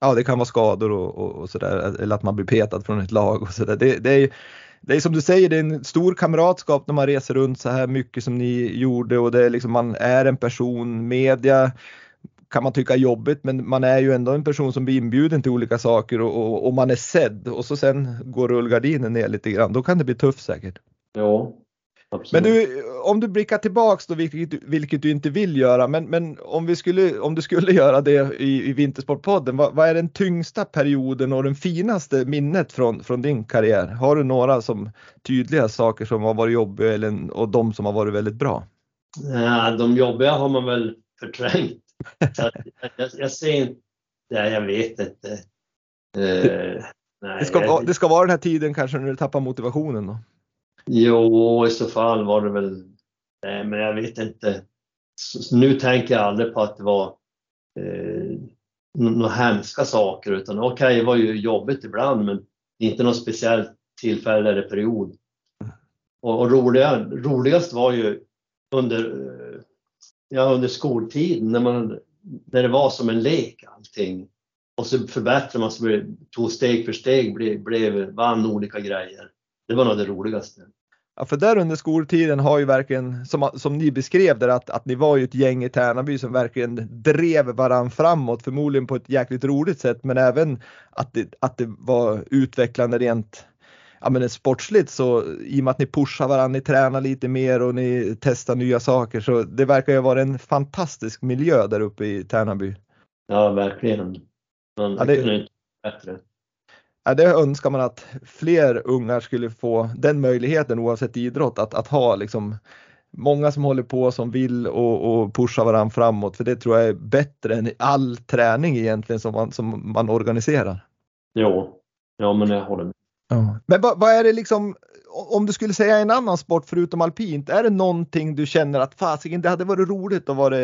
Ja, det kan vara skador och, och, och sådär, eller att man blir petad från ett lag och sådär. Det, det, är, det är som du säger, det är en stor kamratskap när man reser runt så här mycket som ni gjorde och det är liksom, man är en person, media kan man tycka är jobbigt men man är ju ändå en person som blir inbjuden till olika saker och, och, och man är sedd och så sen går rullgardinen ner lite grann. Då kan det bli tufft säkert. Ja, Absolut. Men du, om du blickar tillbaks då, vilket, vilket du inte vill göra, men, men om, vi skulle, om du skulle [LAUGHS] göra det i, i Vintersportpodden, vad, vad, är den tyngsta perioden och den finaste minnet från, från din karriär? Har du några som tydliga saker som har varit jobbiga eller, och de som har varit väldigt bra? Ja, de jobbiga har man väl förträngt. jag, jag, jag ser inte, nej, jag vet inte. Uh, nej, [LAUGHS] det, ska, det ska vara den här tiden kanske när du tappar motivationen då? Jo, i så fall var det väl, nej men jag vet inte. Så nu tänker jag aldrig på att det var eh, några hemska saker utan okej, okay, det var ju jobbigt ibland men inte något speciellt tillfälle eller period. Och, och roliga, roligast var ju under, eh, ja, under skoltiden när, man, när det var som en lek allting. Och så förbättrade man sig, tog steg för steg, blev, blev, vann olika grejer. Det var nog det roligaste. Ja, för där under skoltiden har ju verkligen, som, som ni beskrev där, att, att ni var ju ett gäng i Tärnaby som verkligen drev varann framåt, förmodligen på ett jäkligt roligt sätt, men även att det, att det var utvecklande rent ja, men sportsligt så i och med att ni pushar varandra, ni tränar lite mer och ni testar nya saker så det verkar ju vara en fantastisk miljö där uppe i Tärnaby. Ja, verkligen. Man ja, det, kunde inte bättre. Ja, det önskar man att fler ungar skulle få den möjligheten oavsett idrott att, att ha liksom många som håller på som vill och, och pusha varandra framåt för det tror jag är bättre än all träning egentligen som man, som man organiserar. Jo, ja men jag håller med. Ja. Men vad, vad, är det liksom, om du skulle säga en annan sport förutom alpint, är det någonting du känner att fasiken det hade varit roligt att vara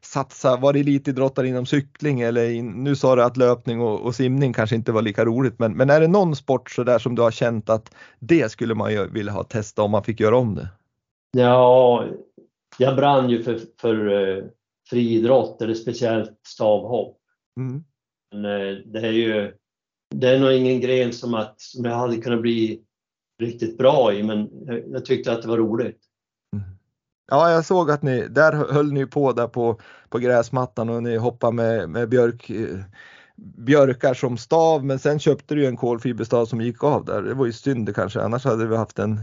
satsa, vara elitidrottare inom cykling eller in, nu sa du att löpning och, och, simning kanske inte var lika roligt men, men är det någon sport så där som du har känt att det skulle man ju vilja ha testat om man fick göra om det? Ja, jag brann ju för, för uh, friidrott eller speciellt stavhopp. Mm. Men, uh, det är ju det är nog ingen gren som, att, som jag hade kunnat bli riktigt bra i, men jag, tyckte att det var roligt. Mm. Ja, jag såg att ni, där höll ni på där på, på gräsmattan och ni hoppade med, med björk, björkar som stav, men sen köpte du en kolfiberstav som gick av där. Det var ju synd kanske, annars hade vi haft en,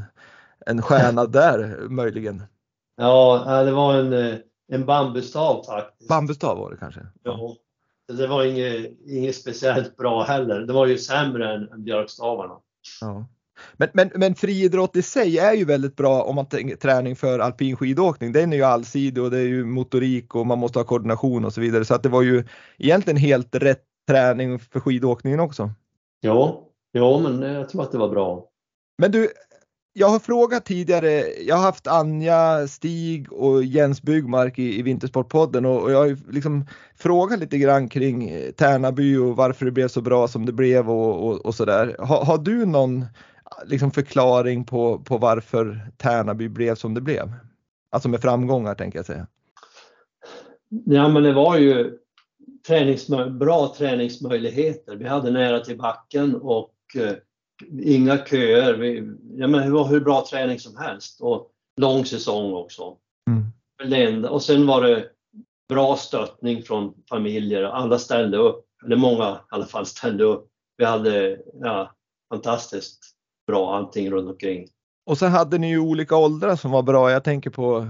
en stjärna [LAUGHS] där möjligen. Ja, det var en, eh, en bambustav faktiskt. Bambustav var det kanske? Ja. Det var inget, inget speciellt bra heller. Det var ju sämre än, än björkstavarna. Ja. Men, men, men friidrott i sig är ju väldigt bra om man tänker träning för alpin skidåkning. Den är ju allsidig och det är ju motorik och man måste ha koordination och så vidare. Så att det var ju egentligen helt rätt träning för skidåkningen också. Ja, ja men jag tror att det var bra. Men du, jag har frågat tidigare, jag har haft Anja, Stig och Jens Byggmark i, i Vintersportpodden och, och jag har liksom frågat lite grann kring Tärnaby och varför det blev så bra som det blev och, och, och sådär. Ha, har du någon liksom förklaring på, på varför Tärnaby blev som det blev? Alltså med framgångar tänker jag säga. Ja men det var ju träningsmö bra träningsmöjligheter. Vi hade nära till backen och eh, inga köer. Vi, ja, men det var hur bra träning som helst och lång säsong också. Mm. Och sen var det bra stöttning från familjer. Alla ställde upp, eller många i alla fall ställde upp. Vi hade ja, fantastiskt bra allting runt omkring. Och så hade ni ju olika åldrar som var bra. Jag tänker på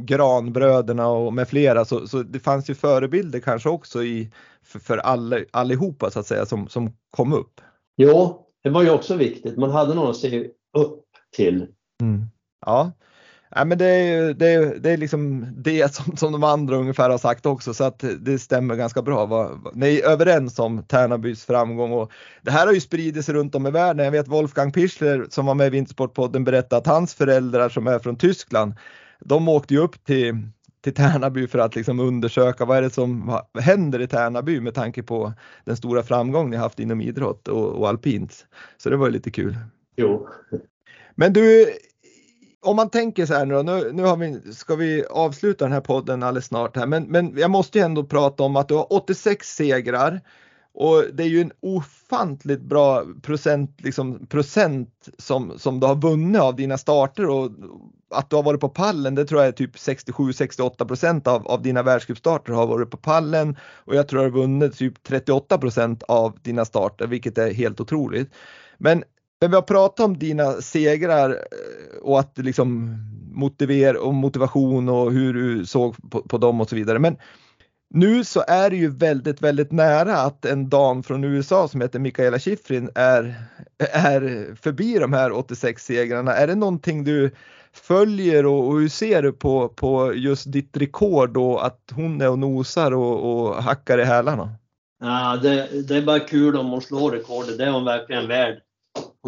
Granbröderna och med flera så, så det fanns ju förebilder kanske också i, för, för alla, allihopa så att säga som, som kom upp. Jo, det var ju också viktigt. Man hade någon att se upp till. Mm. Ja. Ja, men det är, det, är, det är liksom det [LAUGHS] som, som de andra ungefär har sagt också så att det stämmer ganska bra. Vad, ni är överens om Tärnabys framgång och det här har ju spridit sig runt om i världen. Jag vet Wolfgang Pichler som var med i Vintersportpodden berättade att hans föräldrar som är från Tyskland, de åkte ju upp till, till Tärnaby för att liksom undersöka vad är det som händer i Tärnaby med tanke på den stora framgång ni haft inom idrott och, och alpint. Så det var ju lite kul. Jo. Men du, om man tänker så här nu, nu, nu har vi, ska vi avsluta den här podden alldeles snart här, men, men jag måste ju ändå prata om att du har 86 segrar och det är ju en ofantligt bra procent, liksom, procent som, som du har vunnit av dina starter och att du har varit på pallen, det tror jag är typ 67-68 procent av, av dina världscupstarter har varit på pallen och jag tror du har vunnit typ 38 procent av dina starter, vilket är helt otroligt. Men men vi har pratat om dina segrar eh, och att liksom motiver och motivation och hur du såg på, på dem och så vidare. Men nu så är det ju väldigt, väldigt nära att en dam från USA som heter Mikaela Shiffrin är, är förbi de här 86 segrarna. Är det någonting du följer och, och hur ser du på, på just ditt rekord och att hon är och nosar och, och hackar i hälarna? Ja, det, det är bara kul om hon slår rekordet, det är hon verkligen värd.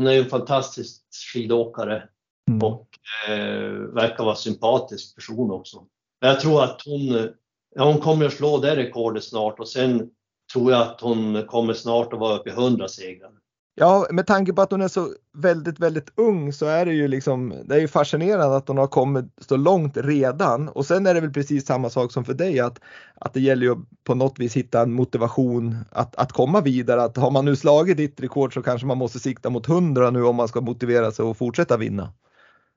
Hon är en fantastisk skidåkare mm. och eh, verkar vara sympatisk person också. Jag tror att hon, ja, hon kommer att slå det rekordet snart och sen tror jag att hon kommer snart att vara uppe i 100 segrar. Ja, med tanke på att hon är så väldigt, väldigt ung så är det ju liksom, det är ju fascinerande att hon har kommit så långt redan. Och sen är det väl precis samma sak som för dig att, att det gäller ju på något vis hitta en motivation att, att komma vidare. Att har man nu slagit ditt rekord så kanske man måste sikta mot 100 nu om man ska motivera sig och fortsätta vinna.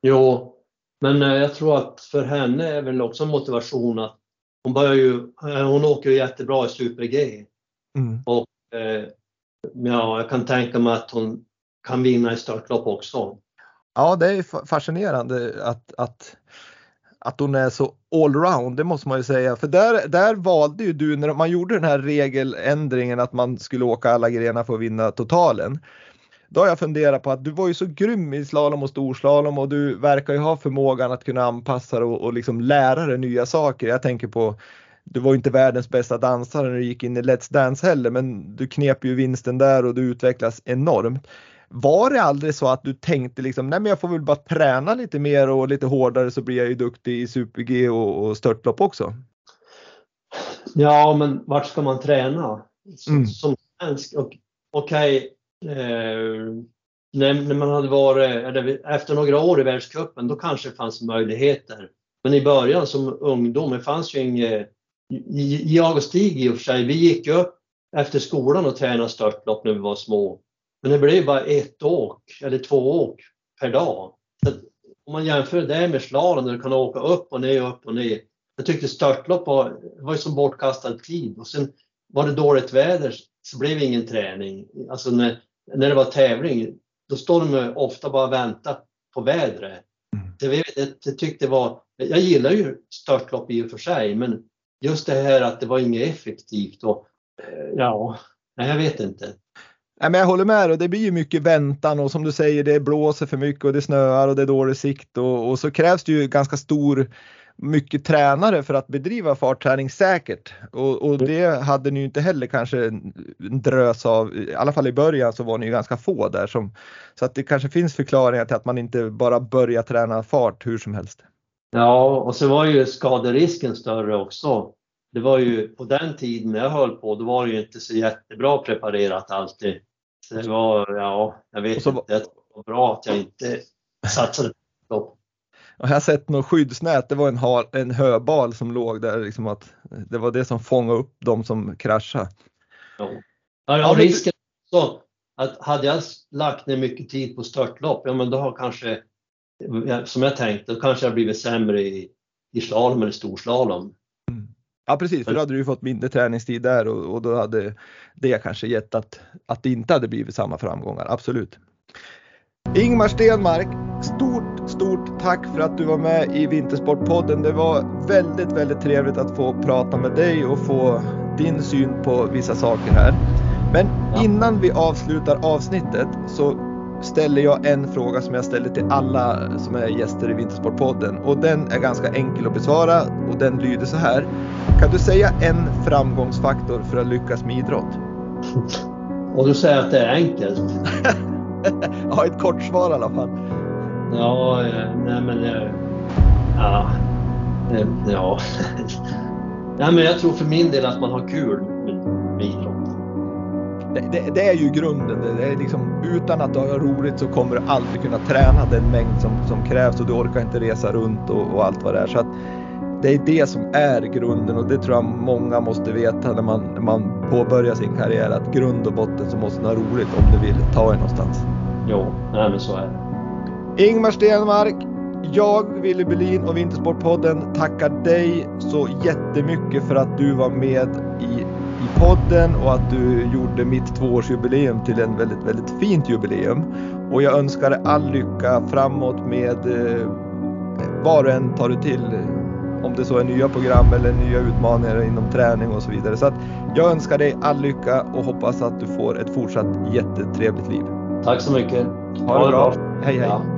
Jo, men eh, jag tror att för henne är väl också motivation att hon börjar ju, eh, hon åker ju jättebra i Super-G. Mm. Och eh, ja, jag kan tänka mig att hon kan vinna i störtlopp också. Ja, det är fascinerande att, att, att hon är så allround, det måste man ju säga. För där, där valde ju du, när man gjorde den här regeländringen att man skulle åka alla grenar för att vinna totalen. Då har jag funderat på att du var ju så grym i slalom och storslalom och du verkar ju ha förmågan att kunna anpassa dig och, och liksom lära dig nya saker. Jag tänker på du var inte världens bästa dansare när du gick in i Let's Dance heller, men du knep ju vinsten där och du utvecklas enormt. Var det aldrig så att du tänkte liksom, nej men jag får väl bara träna lite mer och lite hårdare så blir jag ju duktig i Super-G och, och störtlopp också? Ja, men vart ska man träna? Som, mm. som svensk? Okej, okay. eh, när, när, man hade varit, eller efter några år i världscupen, då kanske det fanns möjligheter. Men i början som ungdom, det fanns ju inget jag och Stig i och för sig, vi gick upp efter skolan och tränade störtlopp när vi var små. Men det blev bara ett åk eller två åk per dag. Så om man jämför det med slalom där du kan åka upp och ner, upp och ner. Jag tyckte störtlopp var, var som bortkastad tid och sen var det dåligt väder så blev det ingen träning. Alltså när, när det var tävling, då står de ofta bara och väntar på vädret. Mm. Det, det, det tyckte var, jag gillar ju störtlopp i och för sig, men just det här att det var inget effektivt och eh, ja, nej, jag vet inte. Nej, men jag håller med och det blir ju mycket väntan och som du säger det blåser för mycket och det snöar och det är dålig sikt och, och så krävs det ju ganska stor mycket tränare för att bedriva fartträning säkert. Och, och det hade ni ju inte heller kanske en drös av, i alla fall i början så var ni ju ganska få där som, så att det kanske finns förklaringar till att man inte bara börjar träna fart hur som helst. Ja, och så var ju skaderisken större också. Det var ju på den tiden när jag höll på, då var det ju inte så jättebra preparerat alltid. Så det var, ja, jag vet så, inte, det var bra att jag inte satsade på jag har sett något skyddsnät, det var en, hal, en höbal som låg där, liksom att det var det som fångade upp de som kraschade. Ja, ja, ja risken så att hade jag lagt ner mycket tid på störtlopp, ja men då har kanske som jag tänkte, då kanske jag blivit sämre i, i slalom eller storslalom. Mm. Ja precis, för då hade du fått mindre träningstid där och, och då hade det kanske gett att, att det inte hade blivit samma framgångar, absolut. Ingmar Stenmark, stort, stort tack för att du var med i Vintersportpodden. Det var väldigt, väldigt trevligt att få prata med dig och få din syn på vissa saker här. Men innan vi avslutar avsnittet så ställer jag en fråga som jag ställer till alla som är gäster i Vintersportpodden och den är ganska enkel att besvara och den lyder så här. Kan du säga en framgångsfaktor för att lyckas med idrott? [LAUGHS] Och du säger att det är enkelt? [LAUGHS] ja, ett kort svar i alla fall. Ja, nej men ja, ja. [LAUGHS] nej, men jag tror för min del att man har kul med, med idrott. Det, det, det, är ju grunden. Det är liksom, utan att du har roligt så kommer du aldrig kunna träna den mängd som, som krävs och du orkar inte resa runt och, och allt vad det är. Så att det är det som är grunden och det tror jag många måste veta när man, när man påbörjar sin karriär att grund och botten så måste man ha roligt om du vill ta er någonstans. Jo, nej men så är det. Ingmar Stenmark, jag, Willy Berlin och Vintersportpodden tackar dig så jättemycket för att du var med i, i podden och att du gjorde mitt tvåårsjubileum till en väldigt, väldigt fint jubileum. Och jag önskar dig all lycka framåt med eh, vad du än tar du till om det så är nya program eller nya utmaningar inom träning och så vidare. Så att jag önskar dig all lycka och hoppas att du får ett fortsatt jättetrevligt liv. Tack så mycket. Ha, ha det bra. bra. Hej hej. Ja.